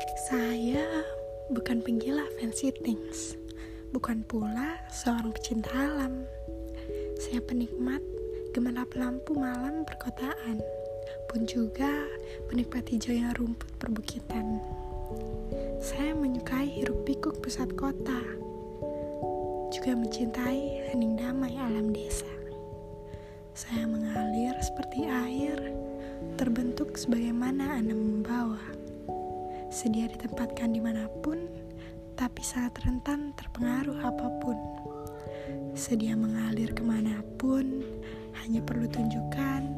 Saya bukan penggila fancy things, bukan pula seorang pecinta alam. Saya penikmat gemerlap lampu malam perkotaan, pun juga penikmat hijaunya rumput perbukitan. Saya menyukai hiruk pikuk pusat kota, juga mencintai hening damai alam desa. Saya mengalir seperti air, terbentuk sebagaimana Anda membawa sedia ditempatkan di mana pun, tapi saat rentan terpengaruh apa pun. Sedia mengalir ke mana pun, hanya perlu tunjukkan.